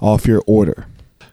off your order.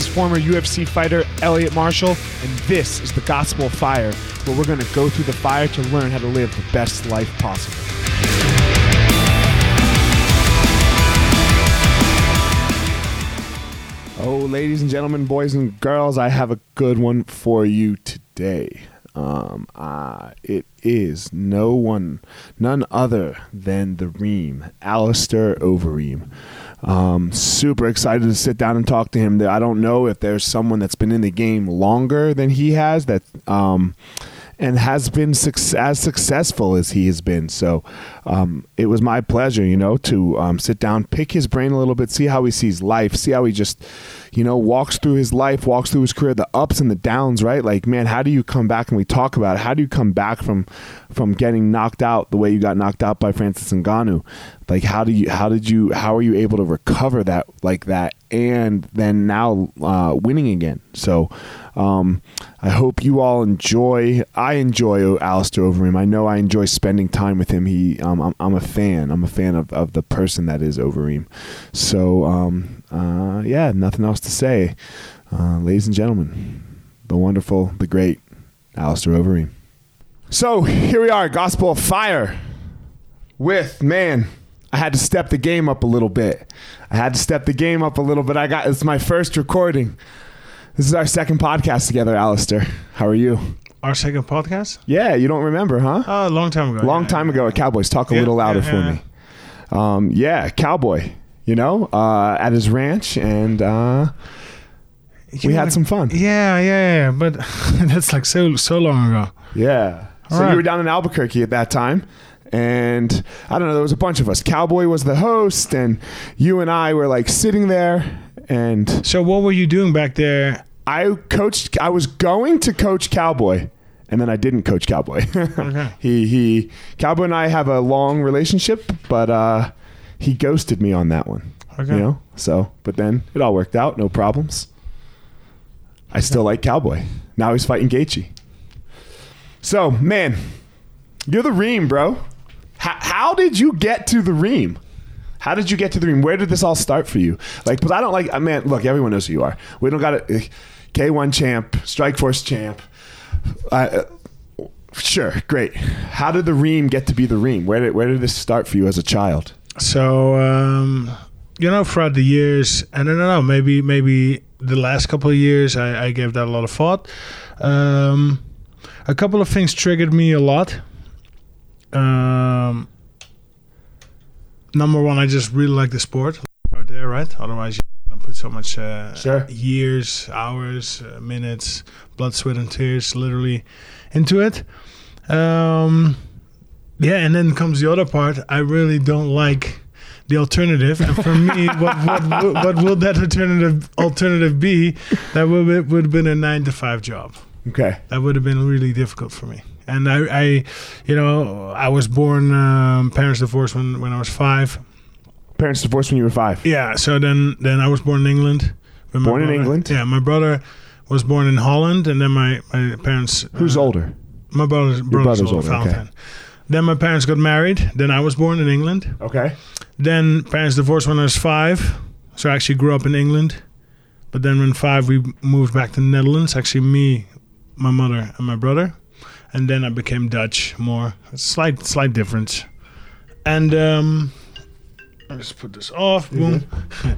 is former UFC fighter Elliot Marshall, and this is the Gospel of Fire, where we're going to go through the fire to learn how to live the best life possible. Oh, ladies and gentlemen, boys and girls, I have a good one for you today. Um, uh, it is no one, none other than the Reem, Alistair Overeem. Um, super excited to sit down and talk to him. I don't know if there's someone that's been in the game longer than he has that, um, and has been suc- as successful as he has been. So um, it was my pleasure, you know, to um, sit down, pick his brain a little bit, see how he sees life, see how he just, you know, walks through his life, walks through his career, the ups and the downs, right? Like, man, how do you come back? And we talk about it. How do you come back from from getting knocked out the way you got knocked out by Francis Ngannou? Like, how do you, how did you, how are you able to recover that like that, and then now uh, winning again? So. Um, I hope you all enjoy. I enjoy Alistair Overeem. I know I enjoy spending time with him. He, I'm, I'm, a fan. I'm a fan of, of the person that is Overeem. So, um, uh, yeah, nothing else to say. Uh, ladies and gentlemen, the wonderful, the great Alistair Overeem. So here we are, Gospel of Fire. With man, I had to step the game up a little bit. I had to step the game up a little bit. I got it's my first recording. This is our second podcast together, Alistair. How are you? Our second podcast? Yeah, you don't remember, huh? A long time ago. Long yeah, time yeah. ago at Cowboys. Talk a Yeah, little louder for me. Um, yeah, Cowboy. You know, uh, at his ranch, and uh, we know, had some fun. Yeah, yeah, yeah. But that's like so so long ago. Yeah. So All right. you were down in Albuquerque at that time. And I don't know, there was a bunch of us. Cowboy was the host, and you and I were like sitting there. And So what were you doing back there? I coached, I was going to coach Cowboy, and then I didn't coach Cowboy. Okay. he, he, Cowboy and I have a long relationship, but uh, he ghosted me on that one. Okay. You know? So, but then it all worked out, no problems. I still like Cowboy. Now he's fighting Gaethje. So, man, you're the Reem, bro. How, how did you get to the Reem? How did you get to the Reem? Where did this all start for you? Like, because I don't like, uh, man, look, everyone knows who you are. We don't got a K1 champ, Strikeforce champ. Uh, sure, great. How did the Reem get to be the Reem? Where did, where did this start for you as a child? So um, you know, throughout the years, and I don't know, maybe maybe the last couple of years, I, I gave that a lot of thought. Um, a couple of things triggered me a lot. Um, number one, I just really like the sport out there, right? Otherwise, you don't put so much uh, Sure. years, hours, uh, minutes, blood, sweat, and tears, literally, into it. Um, yeah, and then comes the other part. I really don't like the alternative, and for me, what what what, what will that alternative alternative be? That would would have been a nine to five job Okay. that would have been really difficult for me. And I, I you know, I was born um, parents divorced when, when I was five. Parents divorced when you were five. Yeah, so then then I was born in England. Born in. England? Yeah, my brother was born in Holland, and then my my parents. Who's uh, older? My brother's, brother's, brother's older, older, okay. Then my parents got married. Then I was born in England. Okay. Then parents divorced when I was five. So I actually grew up in England. But then when five, we moved back to the Netherlands. Actually, me, my mother, and my brother. And then I became Dutch more. Slight, slight difference. And um, I'll just put this off. Boom.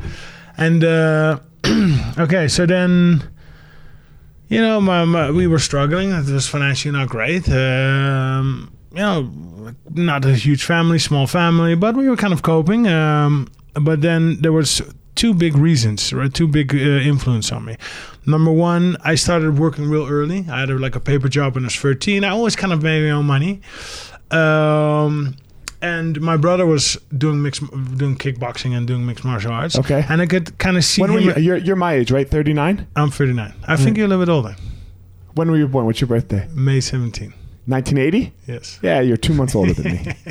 and uh, okay, so then, you know, my, my we were struggling. It was financially not great. Um, you know, not a huge family, small family, but we were kind of coping. Um, but then there was two big reasons, right? Two big uh, influence on me. Number one, I started working real early. I had a, like a paper job when I was 13. I always kind of made my own money. Um, and my brother was doing mixed, doing kickboxing and doing mixed martial arts. Okay. And I could kind of see When were you? You're, you're my age, right? 39. I'm 39. I think you're a little bit older. When were you born? What's your birthday? May 17. 1980. Yes. Yeah, you're two months older than me.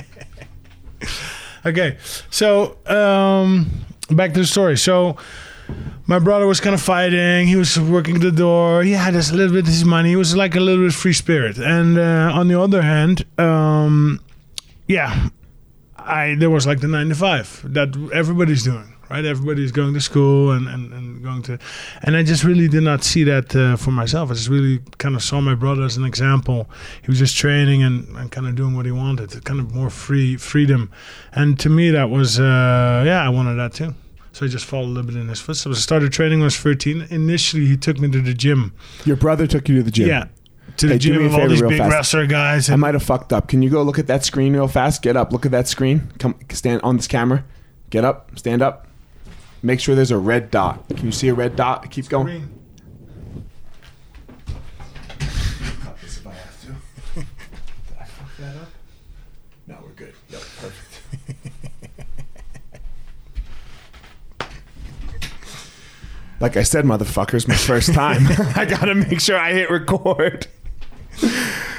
Okay, so um, back to the story. So my brother was kind of fighting. He was working the door. He had a little bit of his money. He was like a little bit free spirit. And uh, on the other hand, um, yeah, I there was like the nine to five that everybody's doing. Right, everybody's going to school and, and, and going to, and I just really did not see that uh, for myself. I just really kind of saw my brother as an example. He was just training and, and kind of doing what he wanted, kind of more free freedom, and to me that was uh, yeah, I wanted that too. So I just followed a little bit in his footsteps. I started training when I was 13. Initially, he took me to the gym. Your brother took you to the gym. Yeah, to the Hey, gym with all these big fast. wrestler guys. I might have fucked up. Can you go look at that screen real fast? Get up. Look at that screen. Come stand on this camera. Get up. Stand up. Make sure there's a red dot. Can you see a red dot? Keep going this if I have to. Did I fuck that up? No, we're good. Yep, perfect. Like I said, motherfuckers, my first time. I gotta make sure I hit record.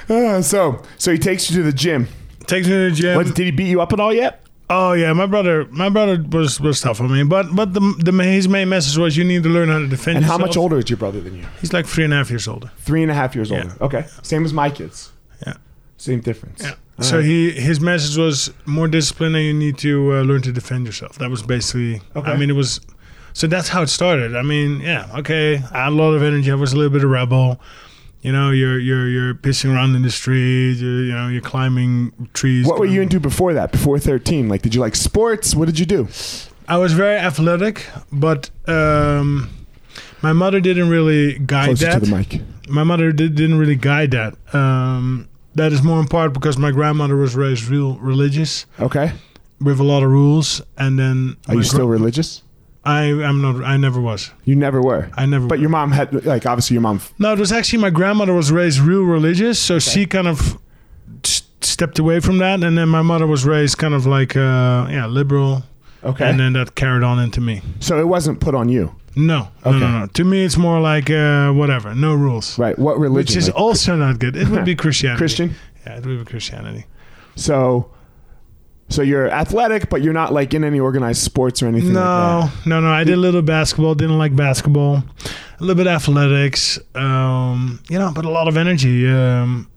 Uh, so, so he takes you to the gym. takes me to the gym. What, did he beat you up at all yet? Oh yeah, my brother, my brother was was tough on me, but but the the his main message was you need to learn how to defend. And how yourself. much older is your brother than you? He's like three and a half years older. Three and a half years Yeah. older. Okay, same as my kids. Yeah. Same difference. Yeah. All so right. he his message was more discipline, and you need to uh, learn to defend yourself. That was basically. Okay. I mean, it was. So that's how it started. I mean, yeah, okay. I had a lot of energy. I was a little bit of rebel. You know, you're you're you're pissing around in the street. You're, you know, you're climbing trees. What were you into before that? Before thirteen? Like, did you like sports? What did you do? I was very athletic, but um, my mother didn't really guide Closer that. to the mic. my mother did, didn't really guide that. Um, that is more in part because my grandmother was raised real religious Okay. with a lot of rules, and then Are you still religious? I am not. I never was. You never were. I never. But was. your mom had like obviously your mom. no, it was actually my grandmother was raised real religious, so she kind of s- stepped away from that, and then my mother was raised kind of like uh, yeah liberal, Okay. and then that carried on into me. so it wasn't put on you, No, no, Okay. no, no. To me, it's more like uh, whatever, no rules. right? What religion? Which is Like, also not good. It would be Christianity. Christian. Yeah, it would be Christianity. So, so you're athletic, but you're not like in any organized sports or anything. No, Like no, no. I did a little basketball. Didn't like basketball. A little bit athletics. Um, you know, but a lot of energy. Um,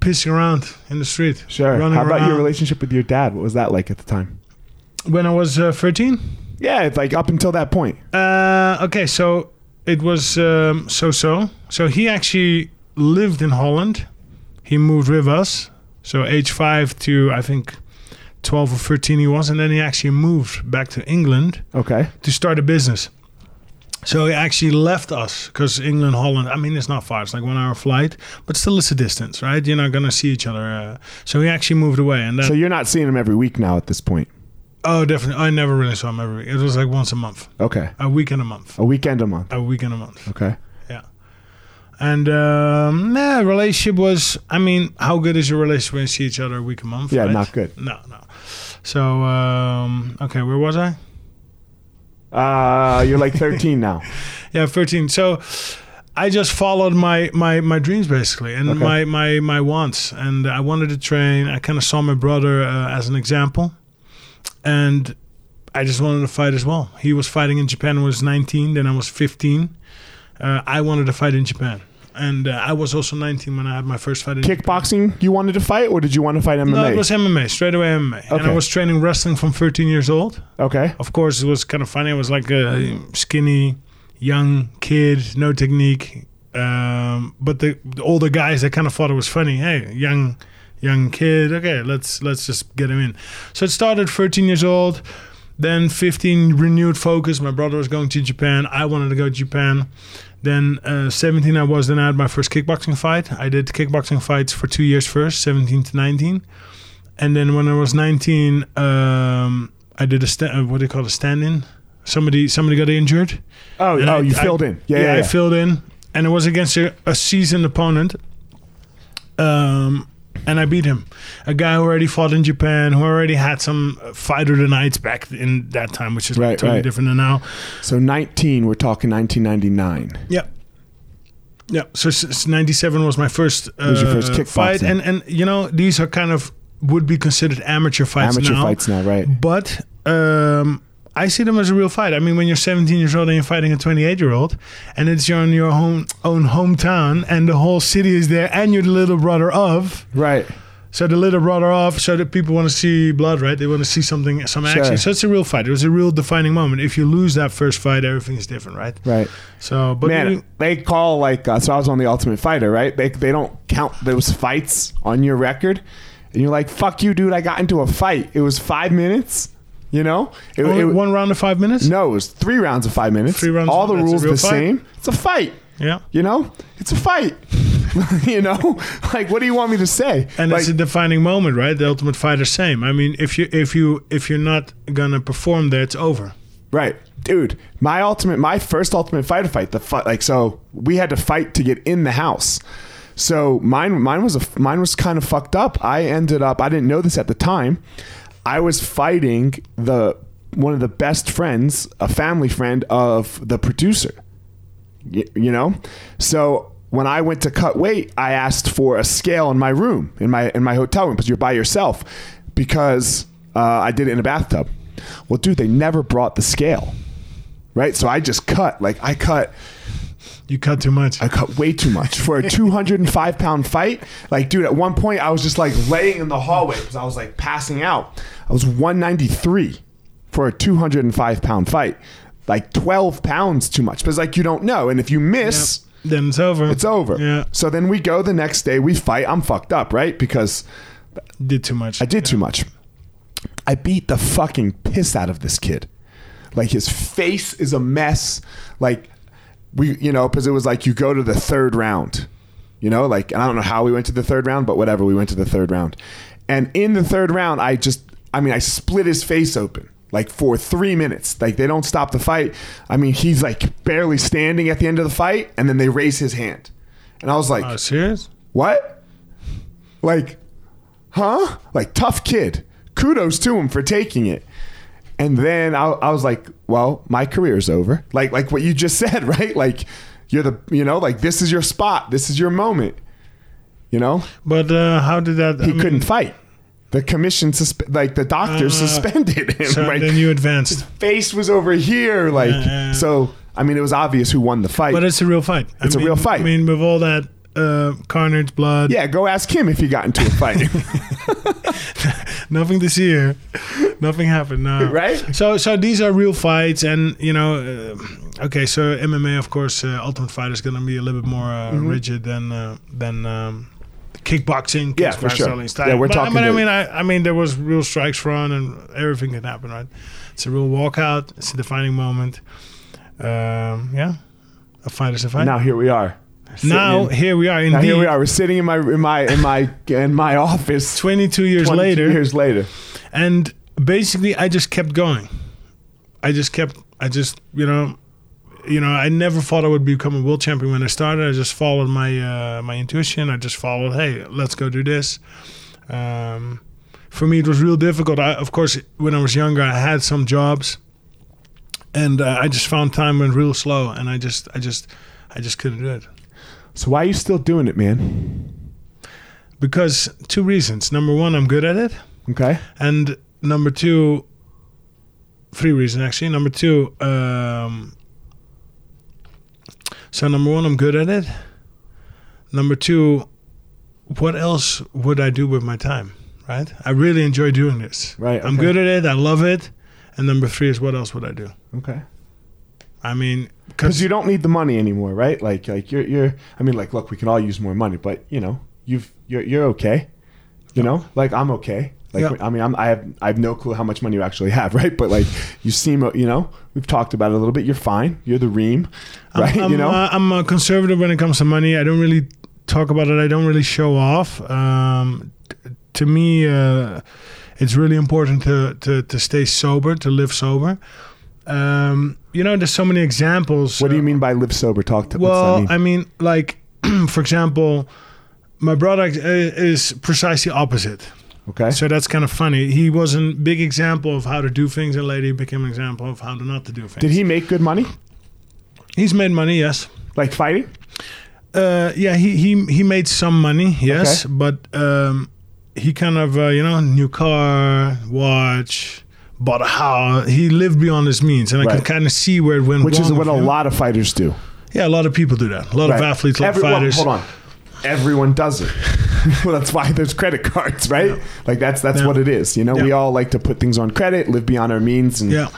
pissing around in the street. Sure. Running How about your relationship with your dad? What was that like at the time? When I was uh, 13. Yeah, it's like up until that point. Uh, okay, so it was um, so-so. So he actually lived in Holland. He moved with us. So age five to I think 12 or 13 he was, and then he actually moved back to England. Okay. to start a business. So he actually left us because England, Holland. I mean, it's not far; it's like one hour flight, but still, it's a distance, right? You're not gonna see each other. Uh, so he actually moved away, and then So you're not seeing him every week now at this point. oh, definitely, I never really saw him every week. It was like once a month, Okay. a week and a month, A weekend a month. a week and a month, Okay. And um, yeah, relationship was. I mean, how good is your relationship when you see each other a week a month? Yeah, right? not good. No, no. So um, okay, where was I? Uh, you're like 13 now. Yeah, 13. So I just followed my my my dreams basically and Okay. my my my wants and I wanted to train. I kind of saw my brother uh, as an example and I just wanted to fight as well. He was fighting in Japan when I was 19, then I was 15. Uh, I wanted to fight in Japan. And uh, I was also 19 when I had my first fight in Japan. Kickboxing, you wanted to fight, or did you want to fight MMA? No, it was MMA, straight away MMA. Okay. And I was training wrestling from 13 years old. okay. Of course, it was kind of funny. I was like a skinny, young kid, no technique. Um, but the, the older guys, they kind of thought it was funny. Hey, young, young kid. Okay, let's let's just get him in. So it started 13 years old. Then 15, renewed focus. My brother was going to Japan. I wanted to go to Japan. Then uh, 17, I was. Then I had my first kickboxing fight. I did kickboxing fights for two years first, 17 to 19. And then when I was 19, um, I did a sta- uh, what do you call it, a stand-in Somebody somebody got injured. Oh, And oh, I- you I- filled in. Yeah, yeah, I yeah. filled in, and it was against a, a seasoned opponent. Um, and I beat him, a guy who already fought in Japan, who already had some uh, fight of the nights back in that time, which is Right, totally right. different than now. So 19, we're talking 1999. Yeah. Yeah, so s- s- '97 was my first, uh, was your first fight, and and you know these are kind of would be considered amateur fights Amateur now. fights now, right? But um, I see them as a real fight. I mean, when you're 17 years old and you're fighting a 28 year old, and it's your, in your home, own hometown, and the whole city is there, and you're the little brother of. Right. So the little brother of, so that people want to see blood, right? They want to see something, some action. Sure. So it's a real fight. It was a real defining moment. If you lose that first fight, everything is different, right? Right. So, but Man, we- they call like uh, so. I was on the Ultimate Fighter, right? They they don't count those fights on your record, and you're like, "Fuck you, dude! I got into a fight. It was five minutes. You know, it, only it- one round of five minutes. no, it was three rounds of five minutes. Three rounds All the rules the fight? same. It's a fight. Yeah, You know, it's a fight. you know, like what do you want me to say? and like, it's a defining moment, right? The Ultimate Fighter, same. I mean, if you if you if you're not gonna perform there, it's over. Right. Dude, my ultimate my first ultimate fighter fight, the fight like so we had to fight to get in the house. So mine mine was a mine was kind of fucked up. I ended up I didn't know this at the time. I was fighting the one of the best friends, a family friend of the producer. Y- you know? So when I went to cut weight, I asked for a scale in my room, in my in my hotel room, because you're by yourself, because uh, I did it in a bathtub. Well, dude, they never brought the scale, right? So I just cut, like I cut, You cut too much. I cut way too much for a 205 pound fight. Like, dude, at one point I was just like laying in the hallway because I was like passing out. I was 193 for a 205 pound fight, like 12 pounds too much. Because like you don't know, and if you miss. then it's over. It's over. Yeah, So then we go the next day, we fight. I'm fucked up, right? Because did too much. I did too much. I beat the fucking piss out of this kid. Like his face is a mess. Like we, you know, because it was like you go to the third round. You know, like and I don't know how we went to the third round, but whatever, we went to the third round. And in the third round, I just, I mean, I split his face open like for three minutes. Like they don't stop the fight. I mean, he's like barely standing at the end of the fight, and then they raise his hand, and I was like, Oh, serious? what? Like, huh? Like, tough kid. Kudos to him for taking it. And then I, I was like, well, my career's over. Like, like what you just said, right? Like, you're the, you know, like this is your spot. This is your moment. You know, But uh, how did that? he couldn't fight. The commission, susp- like the doctor Uh, suspended him. So right? then you advanced. His face was over here. Like, yeah. so, I mean, it was obvious who won the fight. But it's a real fight. It's a mean- real fight. I mean, with all that uh, carnage, blood, yeah, go ask him if he got into a fight. nothing this here. nothing happened. No. Right? So, so these are real fights, and you know, uh, okay. So MMA, of course, uh, Ultimate Fighter is going to be a little bit more uh, rigid than uh, than. Um, Kickboxing, Mm-hmm. Yeah, for sure. style. Yeah, we're but, talking But I mean, I, I mean, there was real strikes thrown, and everything can happen, right? It's a real walkout. It's a defining moment. Um, yeah, a fight is a fight. now here we are. Now in- here we are. Indeed, Now here we are. We're sitting in my in my in my in my office. 22 years 22 later, Years later. and basically, I just kept going. I just kept. I just you know, you know, I never thought I would become a world champion when I started. I just followed my uh, my intuition. I just followed. Hey, let's go do this. Um, for me, it was real difficult. I, of course, when I was younger, I had some jobs, and uh, I just found time went real slow, and I just, I just, I just couldn't do it. So why are you still doing it, man? Because two reasons. Number one, I'm good at it. Okay. And number two, three reasons actually. Number two, um, so number one, I'm good at it. Number two, what else would I do with my time? Right? I really enjoy doing this. Right, I'm good at it. I love it. And number three is what else would I do? Okay. I mean, Because you don't need the money anymore, right? Like like you're you're. I mean, like look, we can all use more money, but you know, you've you're you're okay. You know, like I'm okay. Like Yeah. I mean, I'm, I have I have no clue how much money you actually have, right? But like you seem, you know, we've talked about it a little bit. You're fine. You're the reem, right? I'm, I'm, you know, uh, I'm a conservative when it comes to money. I don't really talk about it. I don't really show off. Um, t- to me, uh, it's really important to, to, to stay sober, to live sober. Um, you know, there's so many examples. What do uh, you mean by live sober? Talk to. Well, mean? I mean, like, for example, my brother uh, is precisely opposite. Okay. So that's kind of funny. He was a big example of how to do things, and later he became an example of how to not to do things. Did he make good money? He's made money, yes. Like fighting? Uh, yeah, he, he he made some money, yes, Okay. but um, he kind of uh, you know new car, watch, bought a house. He lived beyond his means, and I Right. could kind of see where it went Which is what a lot of fighters do. Yeah, a lot of people do that. A lot of athletes, a lot of fighters. Hold on. Everyone does it. well, that's why there's credit cards, right? Like that's that's Yeah. what it is. You know, we all like to put things on credit, live beyond our means, and Yeah.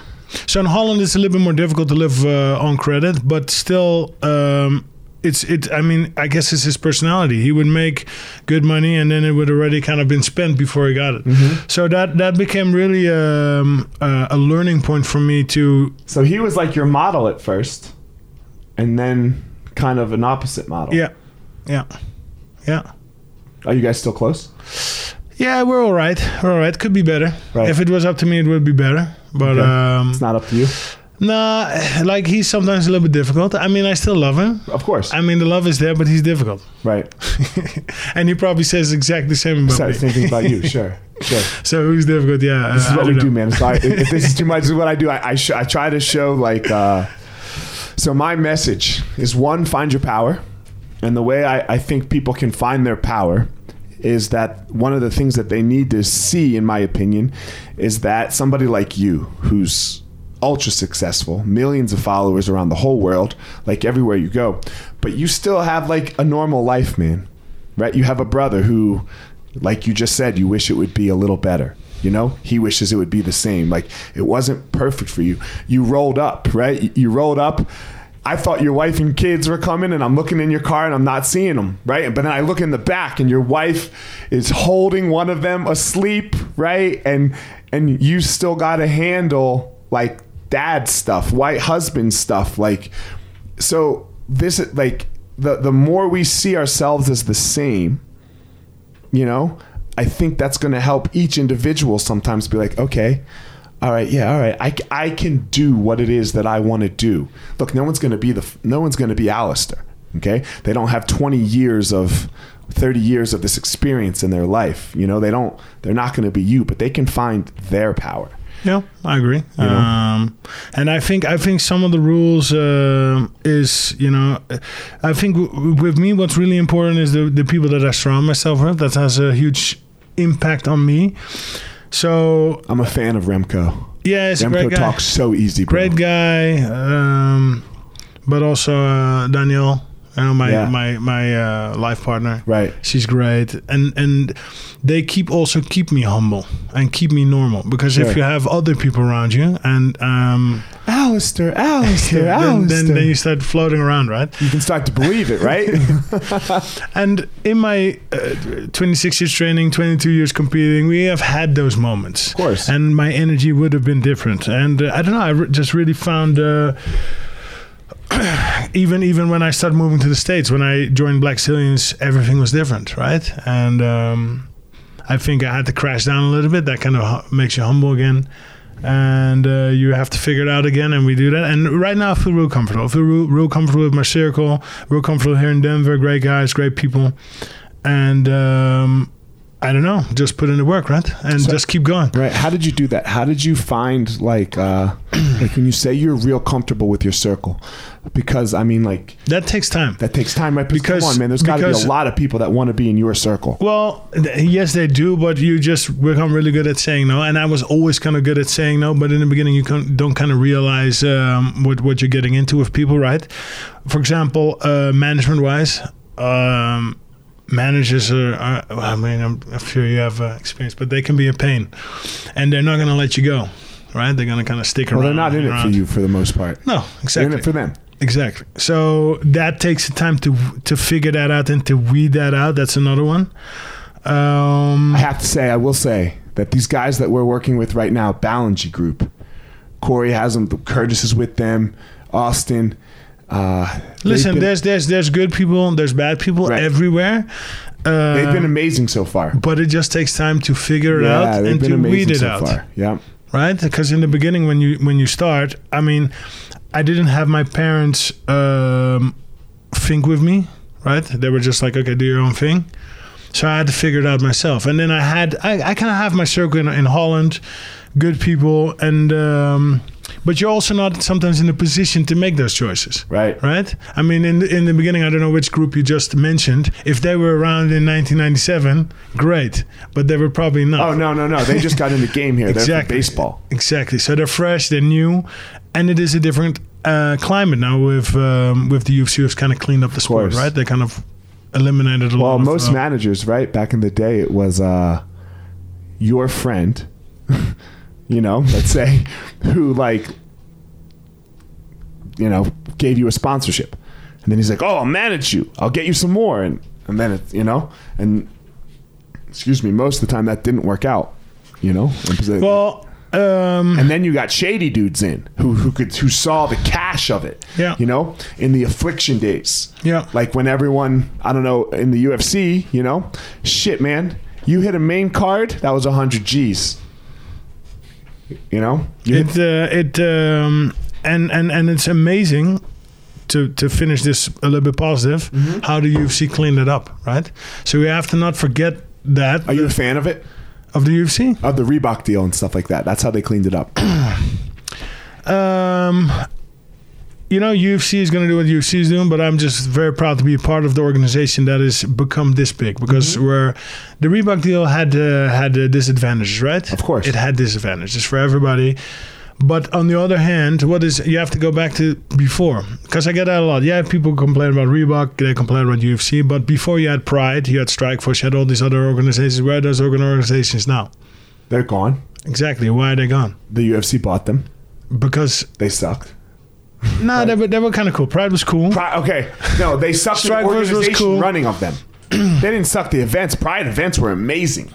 So in Holland, it's a little bit more difficult to live uh, on credit, but still, um, it's it. I mean, I guess it's his personality. He would make good money, and then it would already kind of been spent before he got it. So that that became really um, uh, a learning point for me to. So he was like your model at first, and then kind of an opposite model. Yeah, yeah, yeah. Are you guys still close? Yeah, we're all right. We're all right. Could be better. Right. If it was up to me, it would be better. But Okay. um, It's not up to you. nah, like he's sometimes a little bit difficult. I mean, I still love him. Of course. I mean, the love is there, but he's difficult. right. and he probably says exactly the same about me. same thing about you. Sure. Sure. So who's difficult? Yeah, This is uh, what we don't do, man. So I, if this is too much, this is what I do. I I, sh- I try to show like. Uh, so my message is one: find your power, and the way I, I think people can find their power is that one of the things that they need to see, in my opinion, is that somebody like you, who's ultra successful, millions of followers around the whole world, like everywhere you go, but you still have like a normal life, man. Right? You have a brother who, like you just said, you wish it would be a little better. You know, he wishes it would be the same. Like it wasn't perfect for you. You rolled up, right? You- You rolled up. I thought your wife and kids were coming, and I'm looking in your car and I'm not seeing them, right? But then I look in the back, and your wife is holding one of them asleep, right? And and you still got to handle like dad stuff, white husband stuff, like so. This like the the more we see ourselves as the same, you know i think that's going to help each individual sometimes be like okay all right yeah all right. I, I can do what it is that i want to do look no one's going to be the no one's going to be Alistair. okay they don't have 20 years of 30 years of this experience in their life you know they don't they're not going to be you but they can find their power Yeah, I agree. know? Um, and I think I think some of the rules uh, is you know, I think w- with me what's really important is the the people that I surround myself with. That has a huge impact on me. So i'm a fan of remco yeah, it's remco great guy. talks so easy bro. great guy, um, but also uh, Danielle, you know, my Yeah. my my uh, life partner. right She's great, and and they keep also keep me humble and keep me normal because if you have other people around you and um, Alistair, Alistair, then, Alistair. then then you start floating around, right? you can start to believe it, right? And in my uh, 26 years training, 22 years competing, we have had those moments. Of course. And my energy would have been different. And uh, I don't know, I re- just really found. Uh, even even when I started moving to the states, when I joined Blackzilians, everything was different, right? And um, I think I had to crash down a little bit. That kind of makes you humble again, and uh, you have to figure it out again. And we do that. And right now, I feel real comfortable. I feel real, real comfortable with my circle. Real comfortable here in Denver. Great guys, great people, and um, I don't know. Just put in the work, right? And So- just keep going. Right. How did you do that? How did you find like uh like when you say you're real comfortable with your circle? Because I mean like That takes time. that takes time, right? Because Because- come on, man, there's got to be a lot of people that want to be in your circle. Well, th- yes, they do, but you just become really good at saying no. And I was always kind of good at saying no, but in the beginning, you can, don't kind of realize um, what what you're getting into with people, right? For example, uh, management-wise, um, managers are, are. I mean, I'm, I'm sure you have uh, experience, but they can be a pain, and they're not going to let you go, right? They're going to kind of stick Well, around. they're not in it for you for the most part. No, They're exactly. in it for them. Exactly. So that takes the time to to figure that out and to weed that out. That's another one. Um, I have to say, I will say that these guys that we're working with right now, Ballengee Group, Corey has them, Curtis is with them, Austin. Uh, listen, been- there's there's there's good people, there's bad people Right. everywhere. Uh, they've been amazing so far. but it just takes time to figure it yeah, out and to weed it so out. far. Yeah. right? Because in the beginning, when you when you start, I mean, I didn't have my parents um, think with me, right? They were just like, okay, do your own thing. So I had to figure it out myself, and then I had I, I kind of have my circle in, in Holland, good people, and um, but you're also not sometimes in a position to make those choices Right. right? I mean, in the, in the beginning, I don't know which group you just mentioned. If they were around in 1997, great, but they were probably not. Oh no no no! They just got in the game here. Exactly. baseball. Exactly. So they're fresh, they're new, and it is a different uh, climate now. With um, with the UFC, has kind of cleaned up the sport, right? They kind of eliminated a lot. Well, of, most uh, managers, right back in the day, it was uh, your friend, you know, let's say, who like, you know, gave you a sponsorship, and then he's like, "Oh, I'll manage you. I'll get you some more," and and then it's you know, and excuse me, most of the time that didn't work out, you know. Well, um, and then you got shady dudes in who who could who saw the cash of it. Yeah. You know, in the affliction days. Yeah. Like when everyone, I don't know, in the UFC, you know, shit, man, you hit a main card that was hundred G's. You know, you it uh, it um, and and and it's amazing to to finish this a little bit positive Mm-hmm. how the UFC cleaned it up, right? So we have to not forget that are you a fan of it? of the UFC. Of the Reebok deal and stuff like that. That's how they cleaned it up. Um, you know, UFC is going to do what UFC is doing, but I'm just very proud to be a part of the organization that has become this big because Mm-hmm. where the Reebok deal had uh, had uh, disadvantages, right? Of course. it had disadvantages for everybody. But on the other hand, what is you have to go back to before because I get that a lot. Yeah, people complain about Reebok, they complain about UFC, but before you had Pride, you had Strikeforce, you had all these other organizations. Where are those organizations now? They're gone. Exactly. Why are they gone? The UFC bought them. Because They sucked. Nah, they were they were kind of cool. Pride was cool. Pri- okay, no, they sucked the was organization cool. running of them. they didn't suck the events. Pride events were amazing,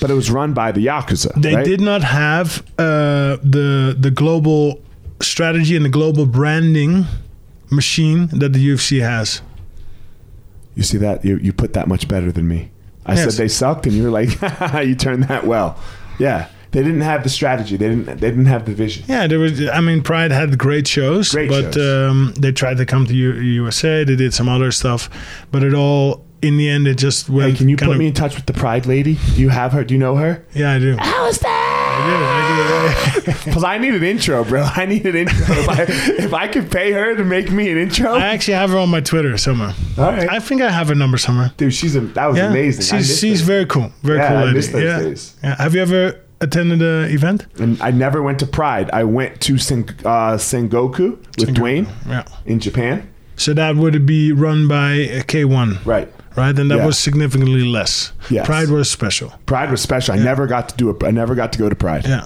but it was run by the Yakuza. They right? did not have uh, the the global strategy and the global branding machine that the UFC has. You see that? You, you put that much better than me. I Yes. said they sucked, and you were like, you turned that well. Yeah, they didn't have the strategy. They didn't. They didn't have the vision. Yeah, there was. I mean, Pride had great shows, Great but shows. Um, they tried to come to U- USA. They did some other stuff, but it all in the end it just went. Hey, can you put of- me in touch with the Pride lady? Do you have her? Do you know her? Yeah, I do. How is that? I do. Because I need an intro, bro. I need an intro. if, I, if I could pay her to make me an intro, I actually have her on my Twitter somewhere. all right, I think I have her number somewhere. dude. She's a, that was Yeah, amazing. She's she's very cool. Very Yeah, cool I lady. those yeah. days. yeah. Have you ever attended an event? And I never went to Pride. I went to Sen, uh, Sengoku with Duane Yeah. in Japan. So that would be run by uh, K1, Right. right? And that Yeah. was significantly less. Yes. Pride was special. Pride was special. I never got to do it. I never got to go to Pride. Yeah.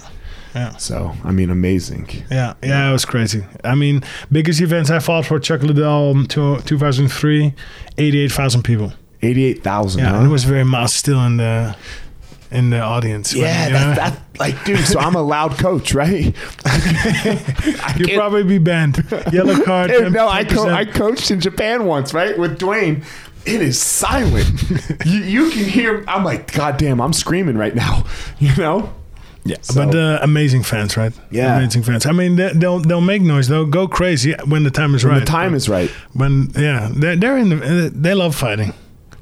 Yeah. So I mean, amazing. Yeah, yeah, it was crazy. I mean, biggest events I fought for Chuck Liddell to 2003, 88,000 people. Eighty-eight thousand. Yeah, huh? and it was very much still in the in the audience. when, Yeah, you know, that, that like, dude. So I'm a loud coach, right? You'll probably be banned. Yellow card. Dude, no, I, co- I coached in Japan once, right, with Duane. It is silent. you, you can hear. I'm like, God damn, I'm screaming right now. You know? Yeah, So- but uh, amazing fans, right? Yeah. amazing fans. I mean, they, they'll they'll make noise. They'll go crazy when the time is When right. the time is right. when yeah, they're, they're in the they love fighting.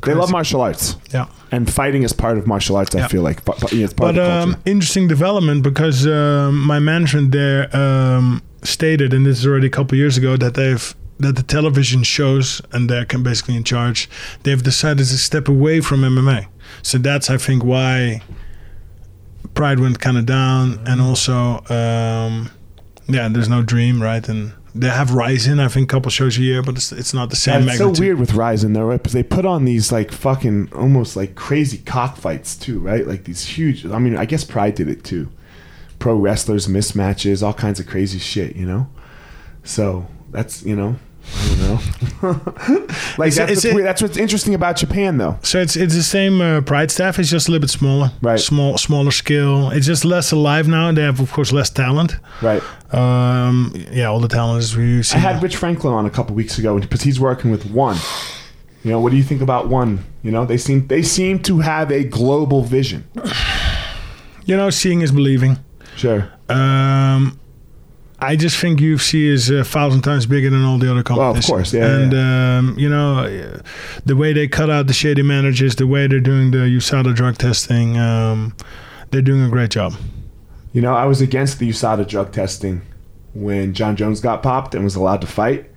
They love martial arts, Yeah. and fighting is part of martial arts. I feel like, but, but, yeah, But um, interesting development because um, my management there um, stated, and this is already a couple years ago, that they've that the television shows and they're basically in charge. They've decided to step away from MMA. So that's I think why Pride went kind of down, and also um, yeah, there's no Dream, right? And they have Rizin, I think, a couple shows a year, but it's, it's not the same Yeah, it's so weird with Rizin though, right? Because they put on these like fucking almost like crazy cockfights too, right? Like these huge. I mean, I guess Pride did it too. Pro wrestlers, mismatches, all kinds of crazy shit, you know. So that's you know, I don't know. like It's- that's it's what's, weird. that's what's interesting about Japan though. So it's it's the same uh, Pride staff. It's just a little bit smaller, Right. Small, smaller scale. It's just less alive now. And they have, of course, less talent. Right. Um, yeah, all the talent is we see. I had Rich Franklin on a couple weeks ago because he's working with One. You know, what do you think about One? You know, they seem they seem to have a global vision. you know, seeing is believing. Sure. Um, I just think UFC is a thousand times bigger than all the other Well, of course, yeah, and Um, you know, the way they cut out the shady managers, the way they're doing the USADA drug testing, um, they're doing a great job. You know, I was against the USADA drug testing when Jon Jones got popped and was allowed to fight.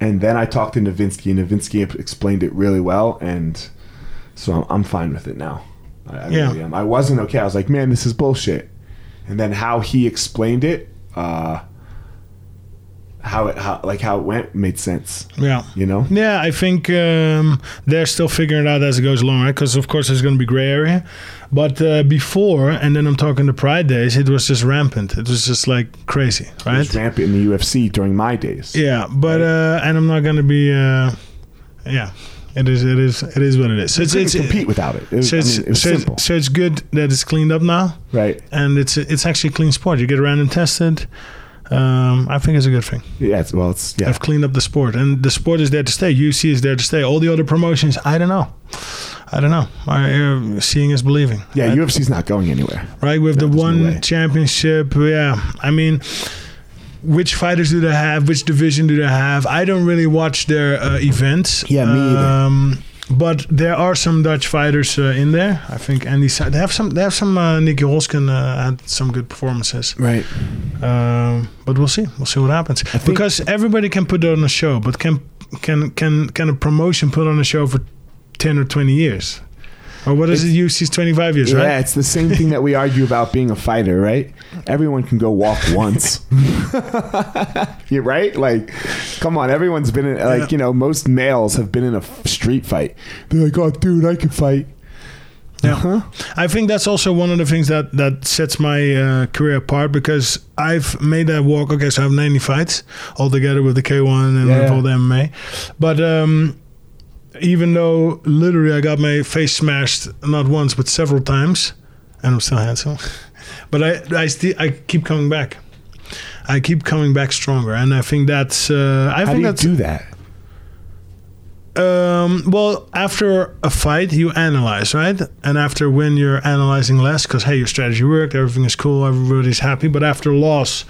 And then I talked to Novitzky, and Novitzky explained it really well. And so I'm, I'm fine with it now. I, I Yeah. really am. I wasn't okay. I was like, man, this is bullshit. And then how he explained it, uh, how it, how, like how it went made sense, Yeah. you know? Yeah, I think um, they're still figuring it out as it goes along, right? Because of course there's going to be gray area, but uh, before, and then I'm talking the Pride days, it was just rampant. It was just like crazy, right? It was rampant in the UFC during my days. Yeah, but uh, and I'm not going to be, uh, yeah, it is, it is, it is what it is. So You it's, it's, compete without it. It was, so I it's, mean, it so, it's, so it's good that it's cleaned up now, right? and it's it's actually a clean sport. You get random tested. Um, I think it's a good thing. Yeah, it's, well, it's yeah. I've cleaned up the sport, and the sport is there to stay. UC is there to stay. All the other promotions, I don't know. I don't know. I, uh, seeing is believing. Yeah, right? UFC's not going anywhere. right with No, the there's no one championship. Yeah, I mean, which fighters do they have? Which division do they have? I don't really watch their uh, events. Yeah, me either. Um, but there are some Dutch fighters uh, in there. I think Andy. Sa- They have some. They have some. Uh, Nieky Holzken uh, had some good performances. Right. Um, but we'll see. We'll see what happens. because everybody can put on a show, but can can can can a promotion put on a show for ten or twenty years? Or what is it? UC's twenty five years, Yeah, right? it's the same thing that we argue about being a fighter, right? Everyone can go walk once. You're right. Like, come on, everyone's been in. Like, Yeah. you know, most males have been in a street fight. They're like, "Oh, dude, I can fight." Yeah. Huh? I think that's also one of the things that that sets my uh, career apart because I've made that walk. Okay, so I have 90 fights all together with the K1 and Yeah. all the MMA. But um, even though literally I got my face smashed not once but several times, and I'm still handsome, but I I still I keep coming back. I keep coming back stronger, and I think that's. Uh, I How do think you that's do that? um, well, after a fight, you analyze, right? And after win, you're analyzing less because hey, your strategy worked, everything is cool, everybody's happy. But after a loss,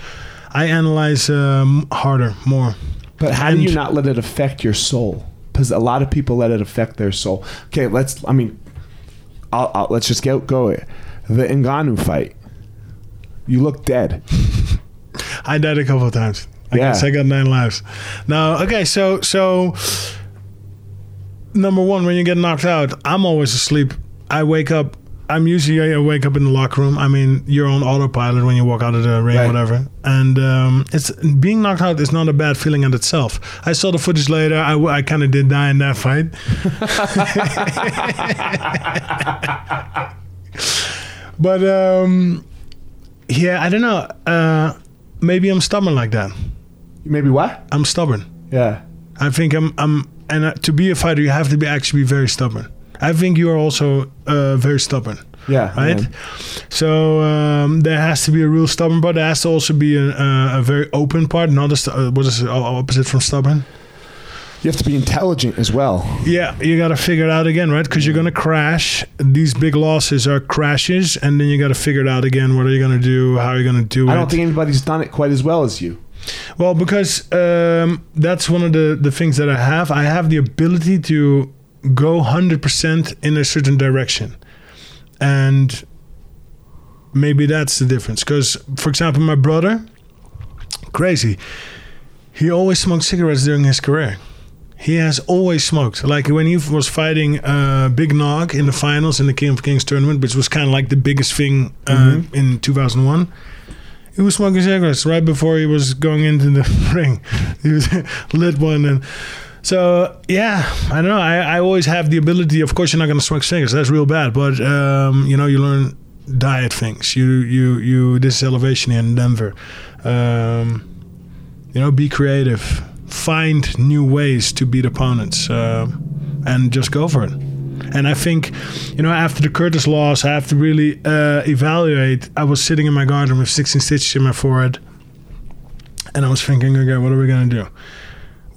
I analyze um, harder, more. But how do you not let it affect your soul? Because a lot of people let it affect their soul. Okay, let's. I mean, I'll, I'll, let's just get go. it. The Ngannou fight. You look dead. I died a couple of times. I Yeah. guess I got nine lives. Now, okay, so so number one, when you get knocked out, I'm always asleep. I wake up. I'm usually I wake up in the locker room. I mean, you're on autopilot when you walk out of the ring, Right. whatever. And um, it's being knocked out is not a bad feeling in itself. I saw the footage later. I, I kind of did die in that fight. but um, yeah, I don't know. Uh, maybe I'm stubborn like that. Maybe what? I'm stubborn. Yeah. I think I'm. I'm, and uh, to be a fighter, you have to be actually be very stubborn. I think you are also uh, very stubborn, Yeah. right? man. So um, there has to be a real stubborn part. There has to also be a, a, a very open part. Not a uh, what is the opposite from stubborn? You have to be intelligent as well. Yeah, you got to figure it out again, right? Because you're gonna crash. These big losses are crashes, and then you got to figure it out again. What are you gonna do? How are you gonna do it? I don't think anybody's done it quite as well as you. Well, because um, that's one of the, the things that I have. I have the ability to go 100% in a certain direction. And maybe that's the difference. Because, for example, my brother, crazy, he always smoked cigarettes during his career. He has always smoked. Like when he was fighting uh, Big Nog in the finals in the King of Kings tournament, which was kind of like the biggest thing uh, in 2001. He was smoking cigarettes right before he was going into the ring. He was lit one and so yeah, I don't know. I, I always have the ability. Of course, you're not going to smoke cigarettes. That's real bad. But um, you know, you learn diet things. You you you. This is elevation in Denver. Um, you know, be creative. Find new ways to beat opponents, uh, and just go for it. And I think, you know, after the Curtis loss, I have to really uh, evaluate. I was sitting in my garden with 16 stitches in my forehead, and I was thinking, okay, what are we gonna do?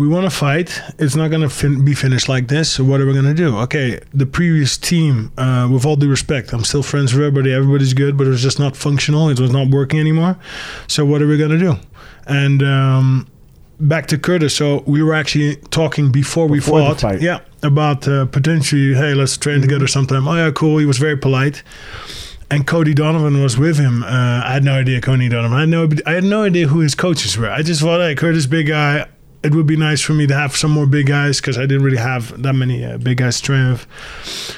We want to fight. It's not going to fin- be finished like this. So what are we going to do? Okay, the previous team, uh, with all due respect, I'm still friends with everybody. Everybody's good, but it was just not functional. It was not working anymore. So what are we going to do? And um, back to Curtis. So we were actually talking before, we Before the fought. Yeah, about uh, potentially, hey, let's train together sometime. Oh yeah, cool. He was very polite. And Cody Donovan was with him. Uh, I had no idea Cody Donovan. I had no, I had no idea who his coaches were. I just thought, hey, Curtis, big guy. It would be nice for me to have some more big guys because I didn't really have that many uh, big guys strength.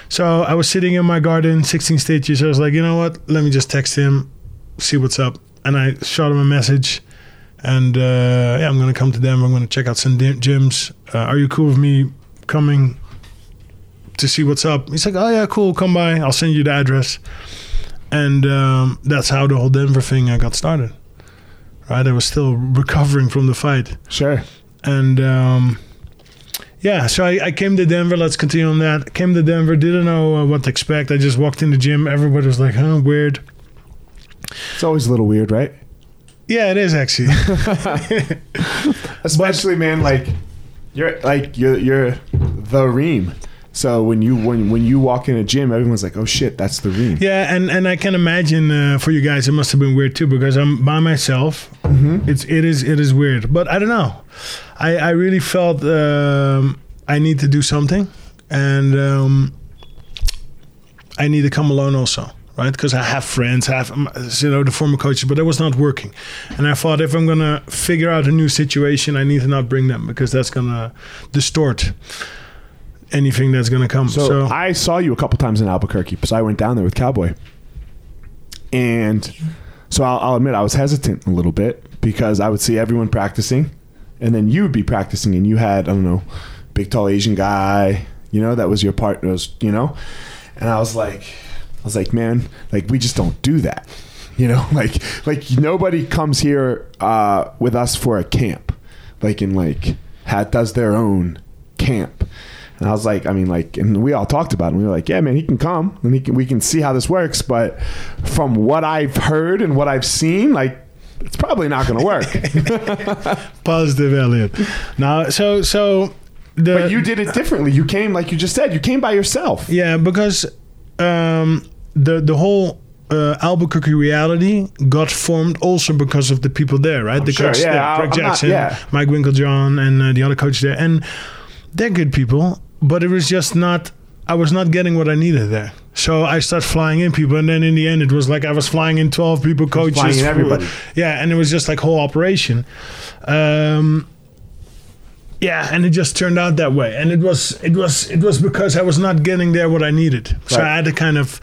So I was sitting in my garden, 16 stitches. I was like, you know what? Let me just text him, see what's up. And I shot him a message. And uh, yeah, I'm going to come to them. I'm going to check out some gyms. Uh, are you cool with me coming to see what's up? He's like, oh, yeah, cool. Come by. I'll send you the address. And um, that's how the whole Denver thing uh, got started. Right? I was still recovering from the fight. Sure. And um, yeah, so I, I came to Denver. Let's continue on that. Came to Denver, didn't know uh, what to expect. I just walked in the gym. Everybody was like, huh, weird. It's always a little weird, right? Yeah, it is actually. Especially, man, like you're like you're you're the Reem. So when you when when you walk in a gym, everyone's like, "Oh shit, that's the Reem." yeah, and, and I can imagine uh, for you guys, it must have been weird too because I'm by myself. It's it is it is weird, but I don't know. I I really felt um, I need to do something, and um, I need to come alone also. Right, because I have friends, I have um, you know the former coaches, but that was not working, and I thought if I'm gonna figure out a new situation, I need to not bring them because that's gonna distort anything that's gonna come. So, So, I saw you a couple times in Albuquerque because I went down there with Cowboy, and so I'll, I'll admit I was hesitant a little bit because I would see everyone practicing, and then you would be practicing, and you had I don't know, big tall Asian guy, you know, that was your partner, you know, and I was like, I was like, man, like we just don't do that, you know, like like nobody comes here uh, with us for a camp, like in like hat does their own camp. And I was like, I mean, like, and we all talked about it. And we were like, yeah, man, he can come and he can, we can see how this works. But from what I've heard and what I've seen, like, it's probably not going to work. positive Elliot. Now, so so the but you did it differently. You came, like you just said, you came by yourself. yeah because um, the the whole uh, Albuquerque reality got formed also because of the people there, right? the sure, coach yeah, there, Greg I'm not- Jackson, yeah. Mike Winkeljohn, and uh, the other coach there, and they're good people, but it was just not. I was not getting what I needed there. So I started flying in people, and then in the end, it was like I was flying in twelve people, coaches, flying in everybody. yeah, and it was just like whole operation. Um, yeah, and it just turned out that way, and it was it was it was because I was not getting there what I needed, so Right. I had to kind of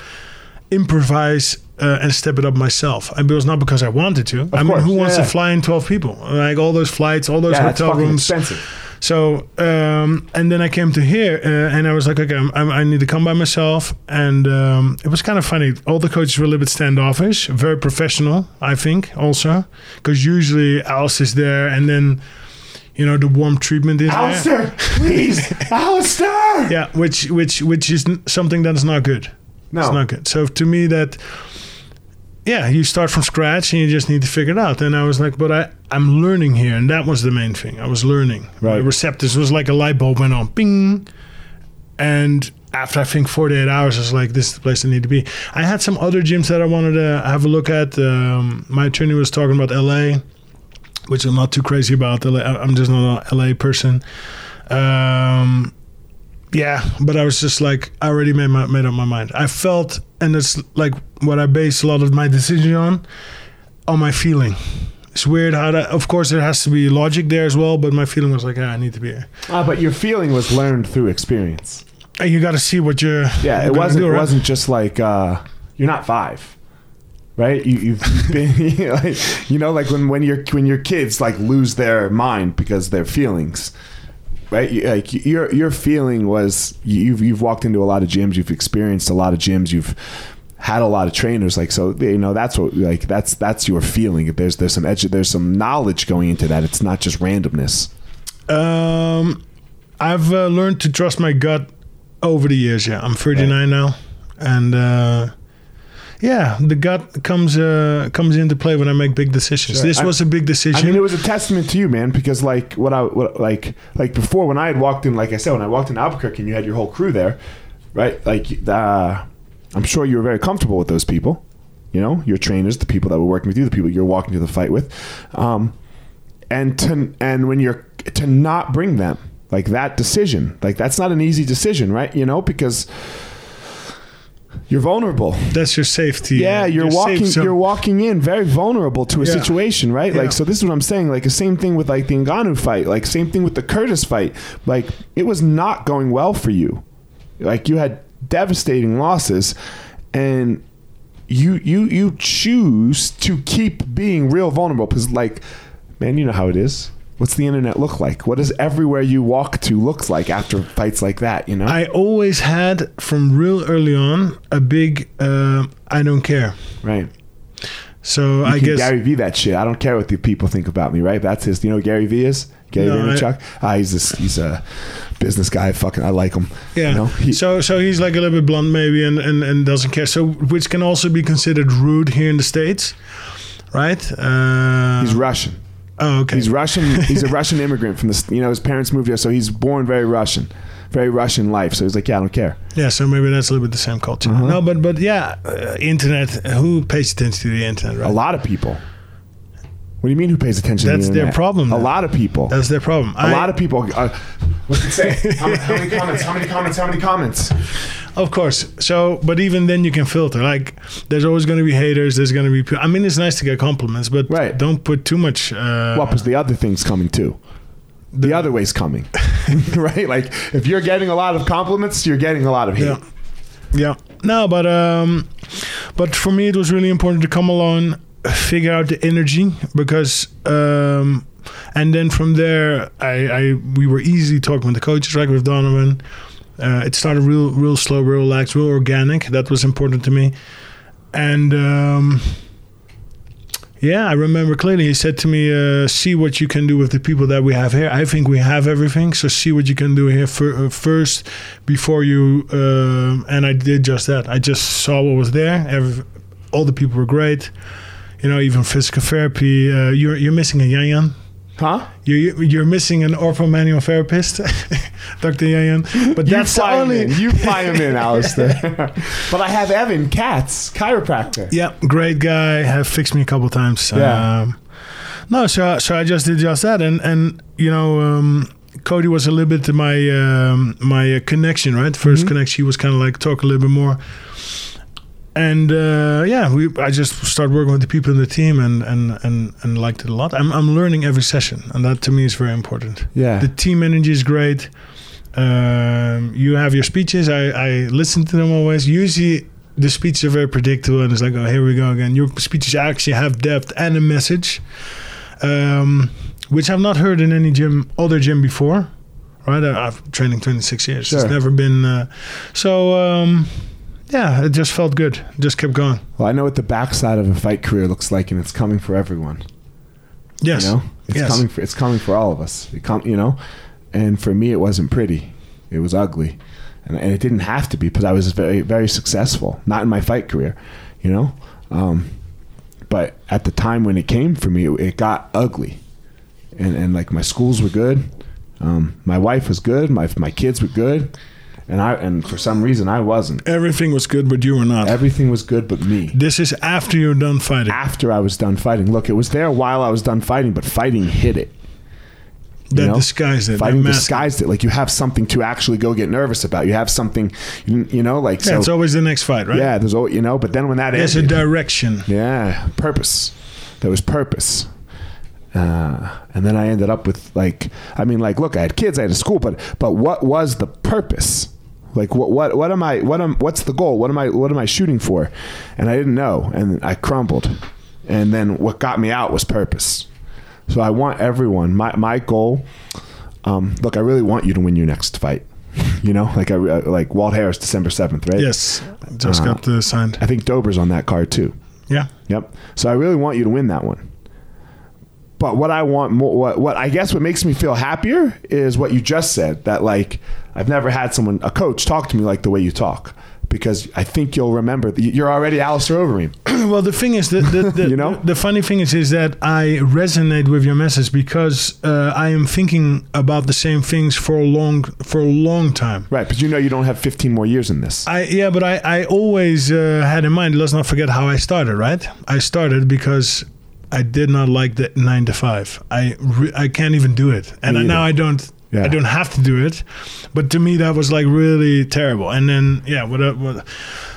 improvise uh, and step it up myself. And it was not because I wanted to. I mean, course, who wants yeah. to fly in twelve people? Like all those flights, all those Yeah, hotel rooms. expensive. So, um, and then I came to here, uh, and I was like, okay, I'm, I'm, I need to come by myself. And um, it was kind of funny. All the coaches were a little bit standoffish, very professional, I think, also, because usually Alice is there, and then, you know, the warm treatment is there. Alistair, please, Alistair. Yeah, which which which is something that's not good. No. It's not good. So to me, that yeah, you start from scratch and you just need to figure it out. And I was like, but I I'm learning here, and that was the main thing. I was learning. My Right. receptors was like a light bulb went on, ping, and after I think 48 hours, I was like, this is the place I need to be. I had some other gyms that I wanted to have a look at. Um, my attorney was talking about LA, which I'm not too crazy about. LA. I'm just not a LA person. Um, yeah, but I was just like, I already made my made up my mind. I felt, and it's like what I base a lot of my decision on, on my feeling. It's weird how that. Of course, there has to be logic there as well, but my feeling was like, ah, I need to be here. Ah, but your feeling was learned through experience. And you got to see what you're. Yeah, it wasn't. do, It wasn't just like uh, you're not five, right? You, you've been, you know, like, you know, like when when your when your kids like lose their mind because their feelings, right? You, like your your feeling was you've you've walked into a lot of gyms, you've experienced a lot of gyms, you've had a lot of trainers like so you know that's what like that's that's your feeling there's there's some edge there's some knowledge going into that it's not just randomness Um, I've uh, learned to trust my gut over the years. Yeah, I'm 39 now, and uh, yeah, the gut comes uh, comes into play when I make big decisions. Sure. This I- was a big decision. I mean, it was a testament to you, man. Because like what I what, like like before when I had walked in, like I said, when I walked in Albuquerque and you had your whole crew there, right? Like uh, I'm sure you were very comfortable with those people. You know, your trainers, the people that were working with you, the people you're walking to the fight with, um, and to and when you're to not bring them like that decision, like that's not an easy decision, right? You know, because you're vulnerable. That's your safety. Yeah, uh, you're walking. safe zone. You're walking in very vulnerable to a Yeah. situation, right? Yeah. Like, so this is what I'm saying. Like the same thing with like the Ngannou fight. Like same thing with the Curtis fight. Like it was not going well for you. Like you had devastating losses, and you you you choose to keep being real vulnerable because like, man, you know how it is. What's the internet look like? What does everywhere you walk to looks like after fights like that? You know, I always had from real early on a big uh, I don't care. right? So You I can guess Gary V that shit. I don't care what the people think about me, right? That's his. You know Gary V is Gary No, I- Vaynerchuk. Ah, he's this. He's a business guy. Fucking, I like him. yeah. You know, he- so so he's like a little bit blunt maybe and, and, and doesn't care. So which can also be considered rude here in the states, right? Uh, he's Russian. oh okay. He's Russian. He's a Russian immigrant from the. You know, his parents moved here, so he's born very Russian, very Russian life. So he's like, yeah, I don't care. Yeah, so maybe that's a little bit the same culture. Uh-huh. No, but but yeah, uh, internet. Who pays attention to the internet? Right. A lot of people. What do you mean? Who pays attention? That's to the their problem, A lot of people. That's their problem. a lot of people. Uh, what's it say? How, how many comments? How many comments? How many comments? Of course. So, but even then, you can filter. Like, there's always going to be haters. There's going to be. I mean, it's nice to get compliments, but Right. don't put too much. Uh, Well, because the other thing's coming too. The other way's coming, right? Like if you're getting a lot of compliments, you're getting a lot of hate. Yeah. Yeah. No, but um, but for me, it was really important to come along, figure out the energy because um, and then from there, I, I we were easily talking with the coaches, like with Donovan. Uh, it started real, real slow, real relaxed, real organic. That was important to me, and. Um, yeah, I remember clearly. He said to me, uh, "See what you can do with the people that we have here. I think we have everything. So see what you can do here fir- uh, first, before you." Um, and I did just that. I just saw what was there. Every, all the people were great. You know, even physical therapy. Uh, you're you're missing a Yan Yan. Huh? You you- you're missing an orthomanual therapist, Dr. Yan Yan. But that's the only. in. You fly him in, Alistair. but I have Evan Katz, chiropractor. Yeah, great guy. Have fixed me a couple times. Yeah. Um, no, so so I just did just that, and and you know, um, Cody was a little bit my um, my connection, right? 1st Mhm. connection, he was kind of like talk a little bit more. And uh, yeah, we I just started working with the people in the team, and and and and liked it a lot. I'm I'm learning every session, and that to me is very important. Yeah. The team energy is great. Um, you have your speeches. I, I listen to them always. Usually, the speeches are very predictable, and it's like, oh, here we go again. Your speeches actually have depth and a message, um, which I've not heard in any gym, other gym before. Right? I- I've training 26 years. Sure. It's never been. Uh, so, um, yeah, it just felt good. Just kept going. Well, I know what the backside of a fight career looks like, and it's coming for everyone. Yes. You know, it's Yes. coming for it's coming for all of us. It come, you know, and for me, it wasn't pretty. It was ugly, and, and it didn't have to be because I was very very successful. Not in my fight career, you know, um, but at the time when it came for me, it, it got ugly, and and like my schools were good, um, my wife was good, my my kids were good, and I and for some reason I wasn't. Everything was good, but you were not. Everything was good but me. this is after you're done fighting. After I was done fighting, look, it was there while I was done fighting, but fighting hit it. that know, disguised it. fighting That disguised it. Like you have something to actually go get nervous about. You have something, you, you know, like Yeah, it's always the next fight, right? Yeah, there's always, you know, but then when that There's a direction. yeah, purpose. There was purpose. Uh, and then I ended up with like, I mean, like, look, I had kids, I had a school, but but what was the purpose? Like, what what what am I? What am? What's the goal? What am I? What am I shooting for? And I didn't know, and I crumbled. And then what got me out was purpose. So I want everyone. My my goal. Um, look, I really want you to win your next fight. You know, like I like Walt Harris, December seventh, right? Yes, just Uh, got the signed. I think Dober's on that card too. Yeah, Yep. So I really want you to win that one. But what I want more, what, what I guess what makes me feel happier is what you just said that like I've never had someone, a coach, talk to me like the way you talk. because I think you'll remember. You're already Alistair Overeem. well, the thing is, the, the, the, You know? the, the funny thing is, is that I resonate with your message because uh, I am thinking about the same things for a long, for a long time. Right, but you know you don't have 15 more years in this. I yeah, but I I always uh, had in mind. Let's not forget how I started. Right, I started because I did not like the nine to five. I re- I can't even do it, and Me now. I don't. Yeah. I don't have to do it, but to me that was like really terrible. And then yeah, what, what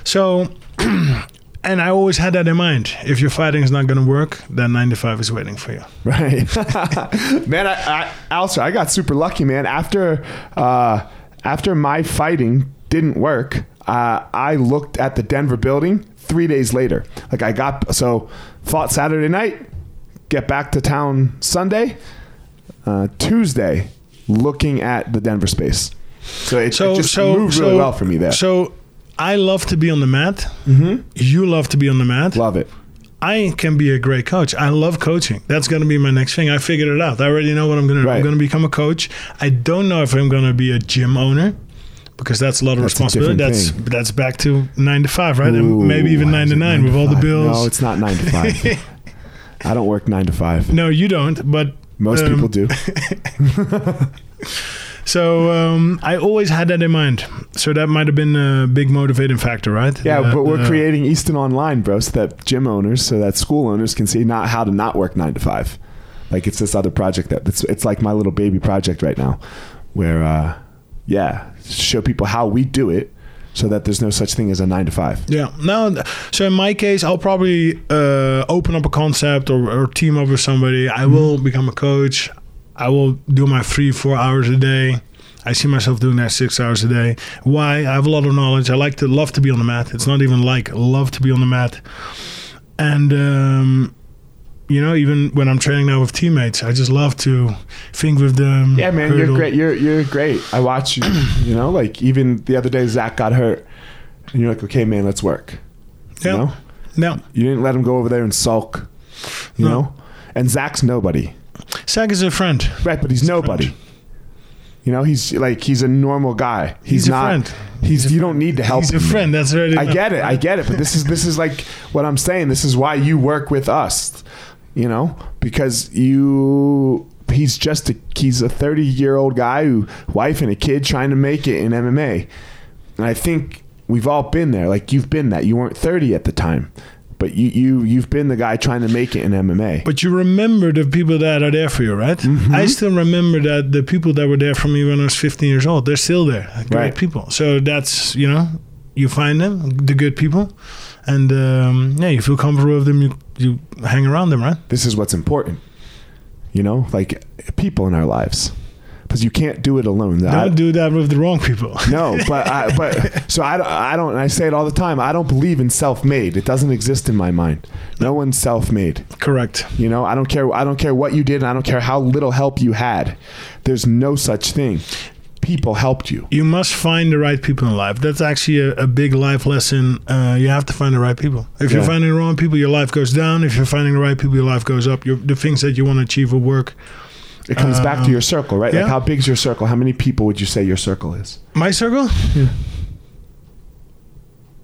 so. And I always had that in mind. If your fighting is not going to work, then 9 to 5 is waiting for you. Right, man. I, I, Alistair, I got super lucky, man. After uh, after my fighting didn't work, uh, I looked at the Denver building three days later. Like I got so fought Saturday night, get back to town Sunday, uh, Tuesday, looking at the Denver space. So it, So it just so moved so, really well for me there. So I love to be on the mat. mm-hmm. You love to be on the mat. Love it. I can be a great coach. I love coaching. That's going to be my next thing. I figured it out. I already know what I'm going to do. Right. I'm going to become a coach. I don't know if I'm going to be a gym owner because that's a lot of That's responsibility. That's that's back to 9 to 5, right? Ooh, and maybe even 9 to it 9 with to all the bills. No, it's not nine to five. I don't work nine to five. no, you don't, but Most um, people do. so um, I always had that in mind. So that might have been a big motivating factor, right? Yeah, Uh, but we're uh, creating Easton Online, bro, so that gym owners, so that school owners can see not how to not work nine to five. Like it's this other project that it's it's like my little baby project right now, where uh, yeah, show people how we do it, so that there's no such thing as a nine to five. Yeah. No. So in my case, I'll probably uh, open up a concept or, or team up with somebody. I will become a coach. I will do my three, four hours a day. I see myself doing that six hours a day. Why? I have a lot of knowledge. I like to love to be on the mat. It's not even like love to be on the mat. And um, you know, even when I'm training now with teammates, I just love to think with them. Yeah, man, you're great. You're you're great. I watch you. You know, like even the other day, Zach got hurt, and you're like, okay, man, let's work. You Yeah. know, No, you didn't let him go over there and sulk. You No. know, and Zach's nobody. Zach is a friend. Right, but he's nobody. You know, he's like he's a normal guy. He's, He's a not. friend. He's, you don't need to help. He's a friend. That's already. I enough. get it. I get it. But this is this is like what I'm saying. This is why you work with us. You know, because you he's just a he's a 30 year old guy who wife and a kid trying to make it in MMA. And I think we've all been there. Like you've been that. You weren't 30 at the time, but you you you've been the guy trying to make it in MMA. But you remember the people that are there for you, right? Mm-hmm. I still remember that the people that were there for me when I was 15 years old, they're still there. Great Right. people. So that's, you know, you find them, the good people, and um, yeah, you feel comfortable with them, you, you hang around them, right? this is what's important. You know, like people in our lives, because you can't do it alone. I- Don't do that with the wrong people. no, but I, but so I, I don't. And I say it all the time. I don't believe in self-made. It doesn't exist in my mind. No one's self-made. Correct. You know, I don't care. I don't care what you did, and I don't care how little help you had. There's no such thing. People helped you. You must find the right people in life. That's actually a, a big life lesson. Uh, you have to find the right people. If you're finding the wrong people, your life goes down. If you're finding the right people, your life goes up. Your, the things that you want to achieve will work. It comes back to Um, your circle, right? yeah. Like how big's your circle? How many people would you say your circle is? My circle? Yeah.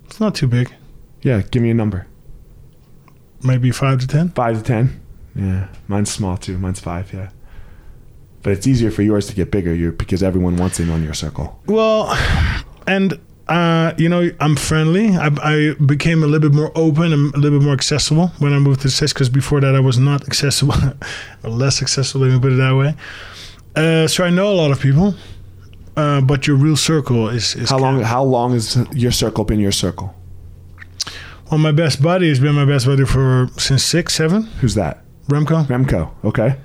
It's not too big. Yeah, give me a number. Maybe five to ten. Five to ten. Yeah, mine's small too. Mine's five. Yeah, but it's easier for yours to get bigger. You because everyone wants in on your circle. Well, and uh, you know, I'm friendly. I, I became a little bit more open and a little bit more accessible when I moved to States because before that I was not accessible, or less accessible. Let me put it that way. Uh, so I know a lot of people, uh, but your real circle is, is How long? How long has your circle been your circle? Well, my best buddy has been my best buddy for since six, seven. Who's that? Remco. Remco. Okay.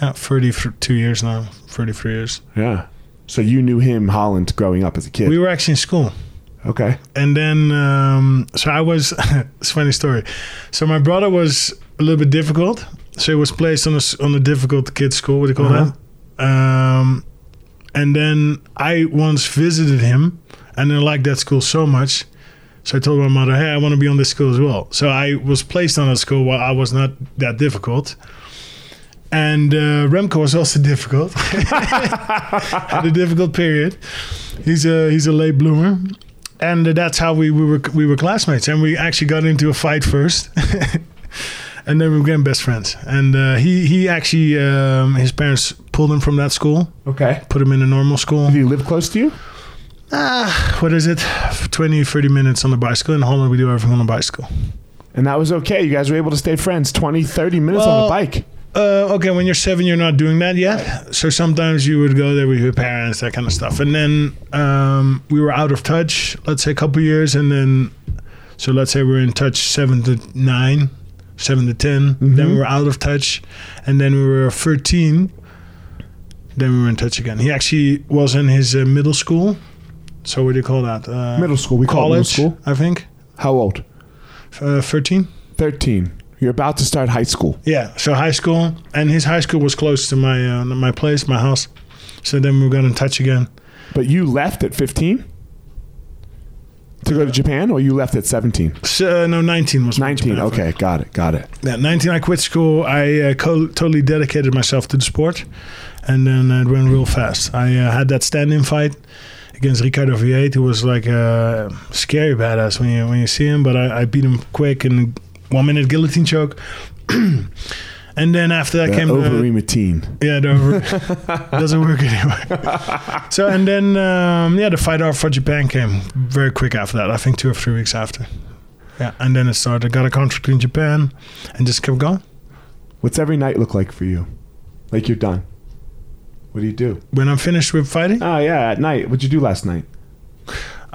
Yeah, thirty-two years now. Thirty-three years. Yeah. So you knew him, Holland, growing up as a kid. We were actually in school. okay. And then, um, so I was, it's a funny story. So my brother was a little bit difficult. So he was placed on a, on a difficult kids school, what do you call Uh-huh. that? Um, and then I once visited him and I liked that school so much. So I told my mother, hey, I want to be on this school as well. So I was placed on a school while I was not that difficult. And uh, Remco was also difficult. Had a difficult period. He's a he's a late bloomer, and that's how we, we were we were classmates, and we actually got into a fight first. And then we became best friends. And uh, he he actually um, his parents pulled him from that school, Okay. put him in a normal school. Did he live close to you? Ah, what is it? 20, 30 minutes on the bicycle. In Holland, we do everything on the bicycle. And that was okay. You guys were able to stay friends 20, 30 minutes on the bike. Uh, okay, when you're seven, you're not doing that yet. So sometimes you would go there with your parents, that kind of stuff. And then um, we were out of touch, let's say a couple years. And then, so let's say we're in touch seven to nine, seven to 10. Then we were out of touch. And then we were 13. Then we were in touch again. He actually was in his uh, middle school. So what do you call that? Uh, Middle school. We call it middle school. I think. How old? Uh, 13. 13. You're about to start high school. Yeah, so high school, and his high school was close to my uh, my place, my house. So then we got in touch again. But you left at 15 to go to Japan, or you left at 17? So, uh, no, 19 was 19. Japan Okay, got it. Got it. Yeah, 19, I quit school. I uh, co- totally dedicated myself to the sport, and then it went real fast. I uh, had that stand-in fight against Ricardo Fyeet, who was like a scary badass when you when you see him. But I, I beat him quick in one minute guillotine choke. and then after that The came uh, Overematine. Yeah, the over- doesn't work anymore. so and then um, yeah, the fight off for Japan came very quick after that. I think two or three weeks after. Yeah, and then it started. Got a contract in Japan, and just kept going. What's every night look like for you? Like you're done. What do you do? When I'm finished with fighting, Oh yeah, at night. What'd you do last night?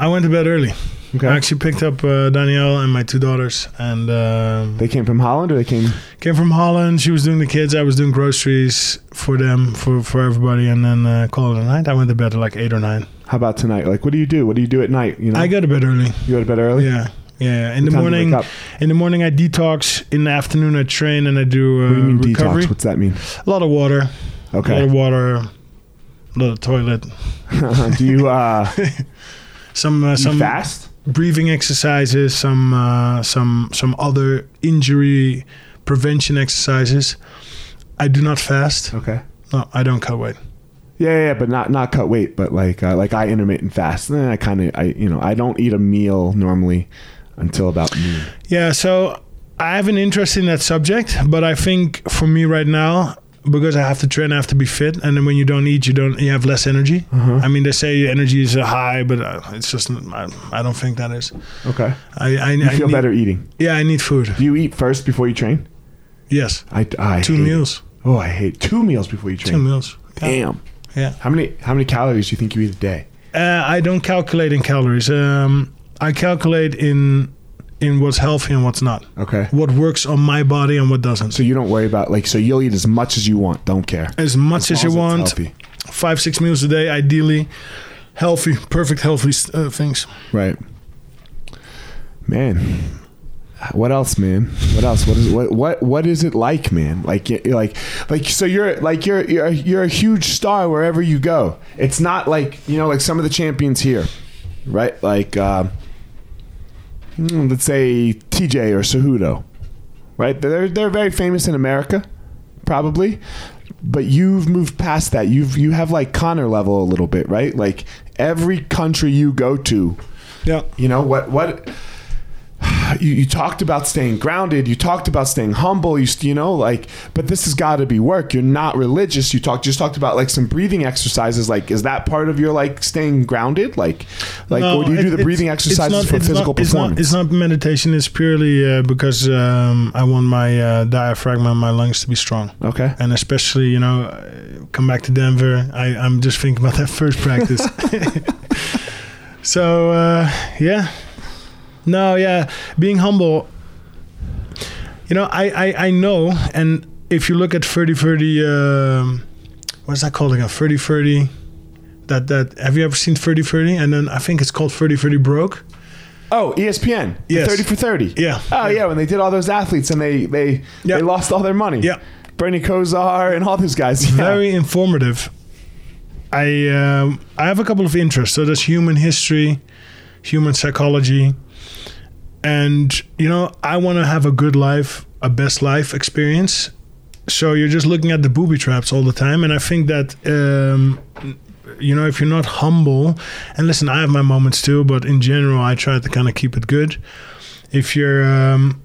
I went to bed early. Okay. I actually picked up uh, Danielle and my two daughters, and um, They came from Holland, or they came? came from Holland. She was doing the kids. I was doing groceries for them, for for everybody, and then uh, call it a night. I went to bed at like eight or nine. How about tonight? Like, what do you do? What do you do at night? You know, I go to bed early. you go to bed early. Yeah, yeah. In What the time do you wake morning, in the morning I detox. In the afternoon I train and I do, uh, What do you mean recovery. detox? What's that mean? A lot of water. Okay. A lot of water. A lot of toilet. do you uh, Some uh, some fast? breathing exercises. Some uh, some some other injury prevention exercises. I do not fast. Okay. No, I don't cut weight. Yeah, yeah, but not not cut weight, but like uh, like I intermittent fast. Then I kind of I you know I don't eat a meal normally until about noon. Yeah, so I have an interest in that subject, but I think for me right now, because I have to train, I have to be fit, and then when you don't eat, you don't you have less energy. Uh-huh. I mean, they say energy is high, but uh, it's just I, I don't think that is. Okay. I I, You I feel need, better eating. Yeah, I need food. Do you eat first before you train? Yes, I, I two it. meals. Oh, I hate two meals before you train. Two meals. Yeah. Damn. Yeah. How many how many calories do you think you eat a day? Uh, I don't calculate in calories. Um, I calculate in in what's healthy and what's not. Okay. What works on my body and what doesn't. So you don't worry about like so you'll eat as much as you want. Don't care. As much as, you as it's want. healthy. five six meals a day ideally healthy perfect healthy uh, things Right. Man. What else, man? What else? What is what what what is it like, man? Like you- like like so you're like you're you're you're a huge star wherever you go. It's not like, you know, like some of the champions here. Right? Like uh, hmm, Hmm, let's say TJ or Cejudo. Right? They're they're very famous in America, probably. But you've moved past that. You've you have like Conor level a little bit, right? Like every country you go to, yeah you know what what you, you talked about staying grounded. You talked about staying humble. You, you know like but this has got to be work. You're not religious. You talked just talked about like some breathing exercises. Like is that part of your like staying grounded? Like like No, or do you do the breathing exercises not- for physical not, it's not, performance? it's not meditation. It's purely uh, because um, i want my uh, diaphragm and my lungs to be strong. Okay. And especially you know come back to denver. I, i'm just thinking about that first practice. So uh, yeah no yeah being humble you know i i, I know and if you look at 30 30 um, what's that called again 30 30 that that have you ever seen 30 30 and then i think it's called 30 30 broke oh espn Yes. 30 for 30 yeah oh yeah when they did all those athletes and they they Yeah. they lost all their money Yeah. bernie kosar and all those guys yeah. very informative. I um, I have a couple of interests. So there's human history, human psychology, and you know I want to have a good life, a best life experience. So you're just looking at the booby traps all the time, and I think that um, you know, if you're not humble, and listen, I have my moments too, but in general, I try to kind of keep it good. If you're um,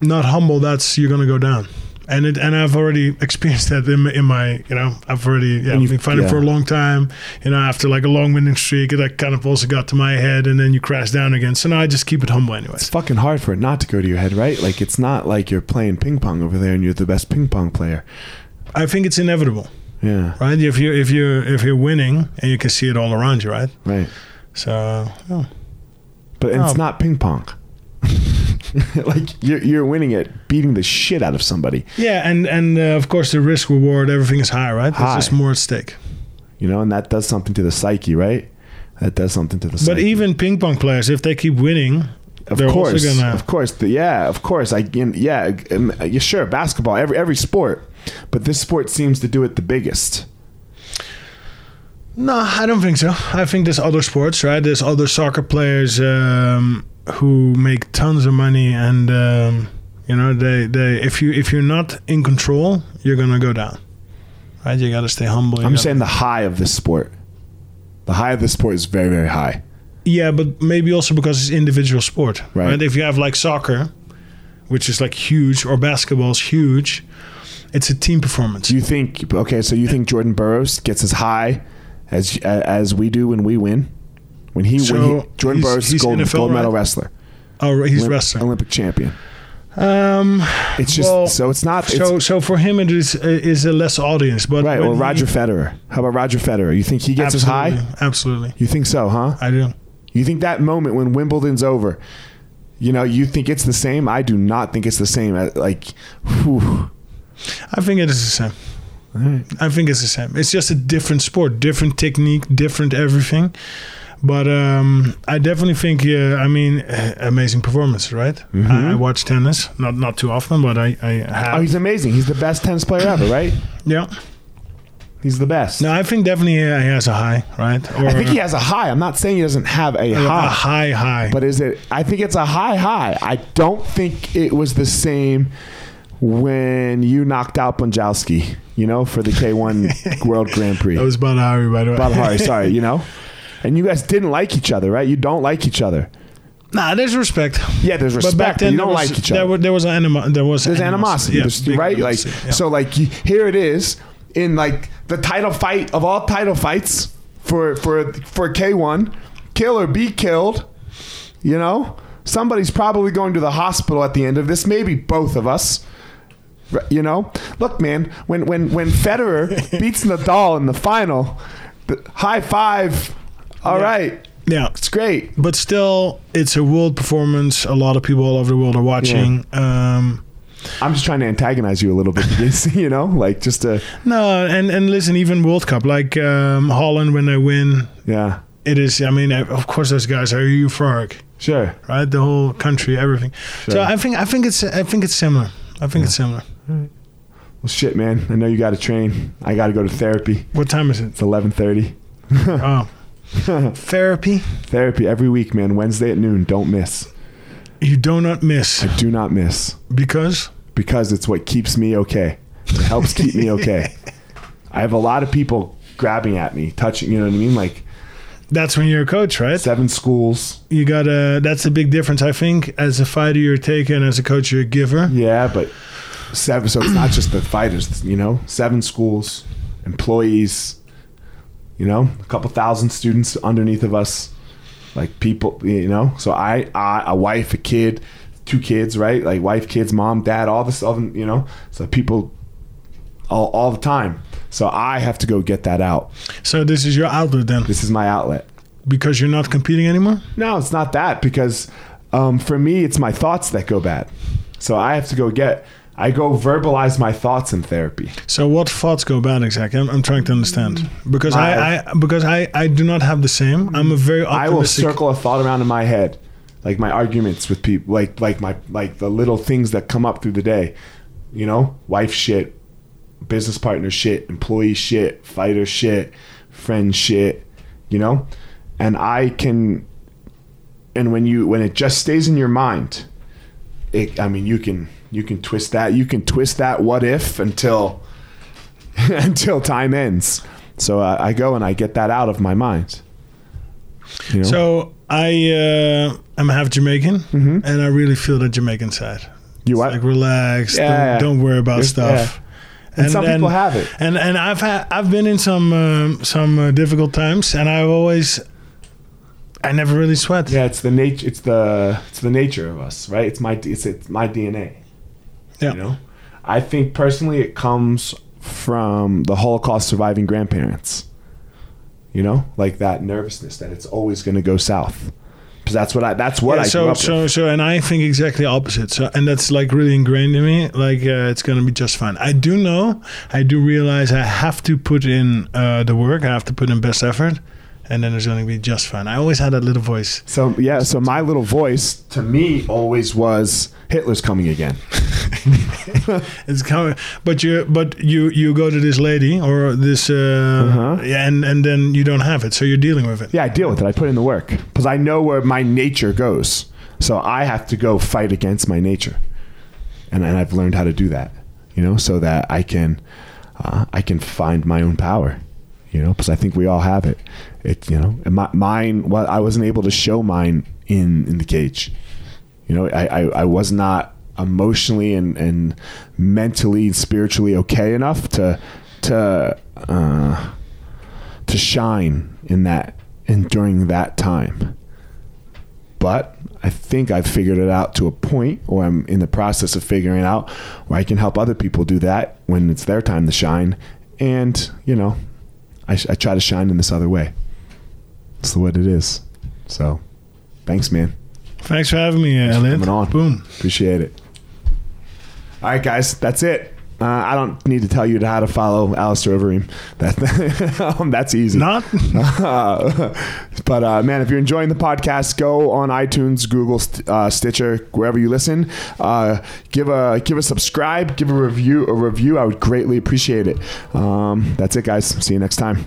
not humble, that's you're gonna go down. And it, and I've already experienced that in my, in my you know I've already yeah, been fighting yeah. for a long time you know after like a long winning streak that kind of also got to my head and then you crash down again so now I just keep it humble anyways It's fucking hard for it not to go to your head, right? Like it's not like you're playing ping pong over there and you're the best ping pong player. I think it's inevitable Yeah, right if you if you if you're winning and you can see it all around you right right. so yeah. But it's not ping pong. like you're you're winning it, beating the shit out of somebody, Yeah, and and uh, of course the risk reward everything is high, right? High. There's just more at stake. you know, and that does something to the psyche, right? That does something to the psyche. But psyche. even ping pong players, if they keep winning, of they're also course, gonna- of course, the, yeah, of course. I yeah, um, yeah, sure. Basketball, every every sport, but this sport seems to do it the biggest. no, I don't think so. I think there's other sports, right? There's other soccer players um, who make tons of money, and um, you know, they they if you if you're not in control, you're gonna go down, right? You gotta stay humble. I'm gotta- saying the high of this sport. The high of this sport is very very high. Yeah, but maybe also because it's individual sport, Right. right? If you have like soccer, which is like huge, or basketball is huge, it's a team performance. You think okay? So you think Jordan Burroughs gets as high as as we do when we win? When he, when So, he Jordan he's- Burroughs is he's gold, NFL, gold medal right? wrestler, oh, he's Olymp- wrestler. Olympic champion. Um, It's just Well, so it's not it's, so so for him it is is a less audience, but right. when Or he- Roger Federer. How about Roger Federer? You think he gets as high? absolutely, You think so, huh? I do. You think that moment when Wimbledon's over, you know, you think it's the same? I do not think it's the same. Like, whew. I think it is the same. I think it's the same. It's just a different sport, different technique, different everything. But um, I definitely think, uh, I mean, uh, amazing performance, right? I, I watch tennis, not not too often, but I, I have. oh, he's amazing. He's the best tennis player ever, right? yeah. He's the best. No, I think definitely uh, he has a high, right? Or I think he has a high. I'm not saying he doesn't have a high. a high, high. But is it? I think it's a high high. I don't think it was the same when you knocked out Bonjowski, you know, for the K1 World Grand Prix. that was Badr Hari, by the way. Badr Hari, sorry, you know? And you guys didn't like each other, right? You don't like each other. nah, there's respect. Yeah, there's respect, but back then you there don't was, like each other. there was anima- there was There's animosity, Yeah, There's- big right? Like yeah. so, like you, here it is in like the title fight of all title fights for for for K1, kill or be killed. You know, somebody's probably going to the hospital at the end of this. Maybe both of us. You know, look, man. When when when Federer beats Nadal in the final, the high five. All Yeah. right, yeah. it's great. but still, it's a world performance. A lot of people all over the world are watching. Um, I'm just trying to antagonize you a little bit, you know, like just to no, and and listen, even World Cup, like um, Holland when they win, yeah, it is. I mean, of course, those guys are euphoric, sure. right? The whole country, everything. So I think I think it's I think it's similar. I think it's similar. Well, shit, man. I know you got to train. I got to go to therapy. What time is it? It's 11:30. oh, therapy. Therapy every week, man. Wednesday at noon. Don't miss. You do not miss I do not miss because because it's what keeps me okay. It helps keep me okay. I have a lot of people grabbing at me, touching. You know what I mean? Like that's when you're a coach, right? seven schools. You gotta. That's a big difference, I think. As a fighter, you're a taker, and as a coach, you're a giver. Yeah, but seven. So it's not just the fighters. You know, seven schools, employees. You know, a couple thousand students underneath of us, like people. You know, so I, I a wife, a kid, two kids, right? Like wife, kids, mom, dad, all this other. You know, so people all all the time. So I have to go get that out. So this is your outlet then, This is my outlet. because you're not competing anymore. No, it's not that because um, for me, it's my thoughts that go bad. So I have to go get. I go verbalize my thoughts in therapy. So what thoughts go bad exactly? I'm, I'm trying to understand because I, I because I I do not have the same. I'm a very I will circle a thought around in my head, like my arguments with people, like like my like the little things that come up through the day. You know, wife shit, business partner shit, employee shit, fighter shit, friend shit. You know, and I can. And when you when it just stays in your mind, it. I mean, you can you can twist that you can twist that what if until until time ends. So uh, I go and I get that out of my mind. You know? So I uh, I'm half Jamaican, Mhm. and I really feel the Jamaican side. you what? Like relax, Yeah, don't, yeah. don't worry about There's- stuff. and, some people have it. And and I've had I've been in some um, some uh, difficult times, and I've always I never really sweat. Yeah, it's the nature. It's the it's the nature of us, right? It's my it's it's my DNA. Yeah. You know, I think personally it comes from the Holocaust surviving grandparents. You know, like that nervousness that it's always going to go south. Because that's what I that's what Yeah, I grew so up so with. so and I think exactly opposite. So and that's like really ingrained in me. Like uh, it's gonna be just fine. I do know. I do realize I have to put in uh, the work. I have to put in best effort, and then it's gonna be just fine. I always had that little voice. So yeah, so my little voice to me always was Hitler's coming again. It's coming, but you but you you go to this lady or this uh, Uh-huh. and and then you don't have it, so you're dealing with it. Yeah, I deal with it. I put in the work because I know where my nature goes. So I have to go fight against my nature, and and I've learned how to do that. You know, so that I can uh, I can find my own power. You know, because I think we all have it. It you know, my, mine. Well, I wasn't able to show mine in in the cage. You know, I I, I was not emotionally and and mentally and spiritually okay enough to to uh, to shine in that and during that time. But I think I've figured it out to a point, or I'm in the process of figuring out where I can help other people do that when it's their time to shine. And you know, I, I try to shine in this other way. That's what it is. So, thanks, man. Thanks for having me, for Elliot. coming on. Boom. Appreciate it. All right, guys, that's it. Uh, I don't need to tell you how to follow Alistair Overeem. That, um, that's easy. Not but uh, man, if you're enjoying the podcast, go on iTunes, Google, uh, Stitcher, wherever you listen. Uh, give a give a subscribe, give a review. A review, I would greatly appreciate it. Um, that's it, guys. See you next time.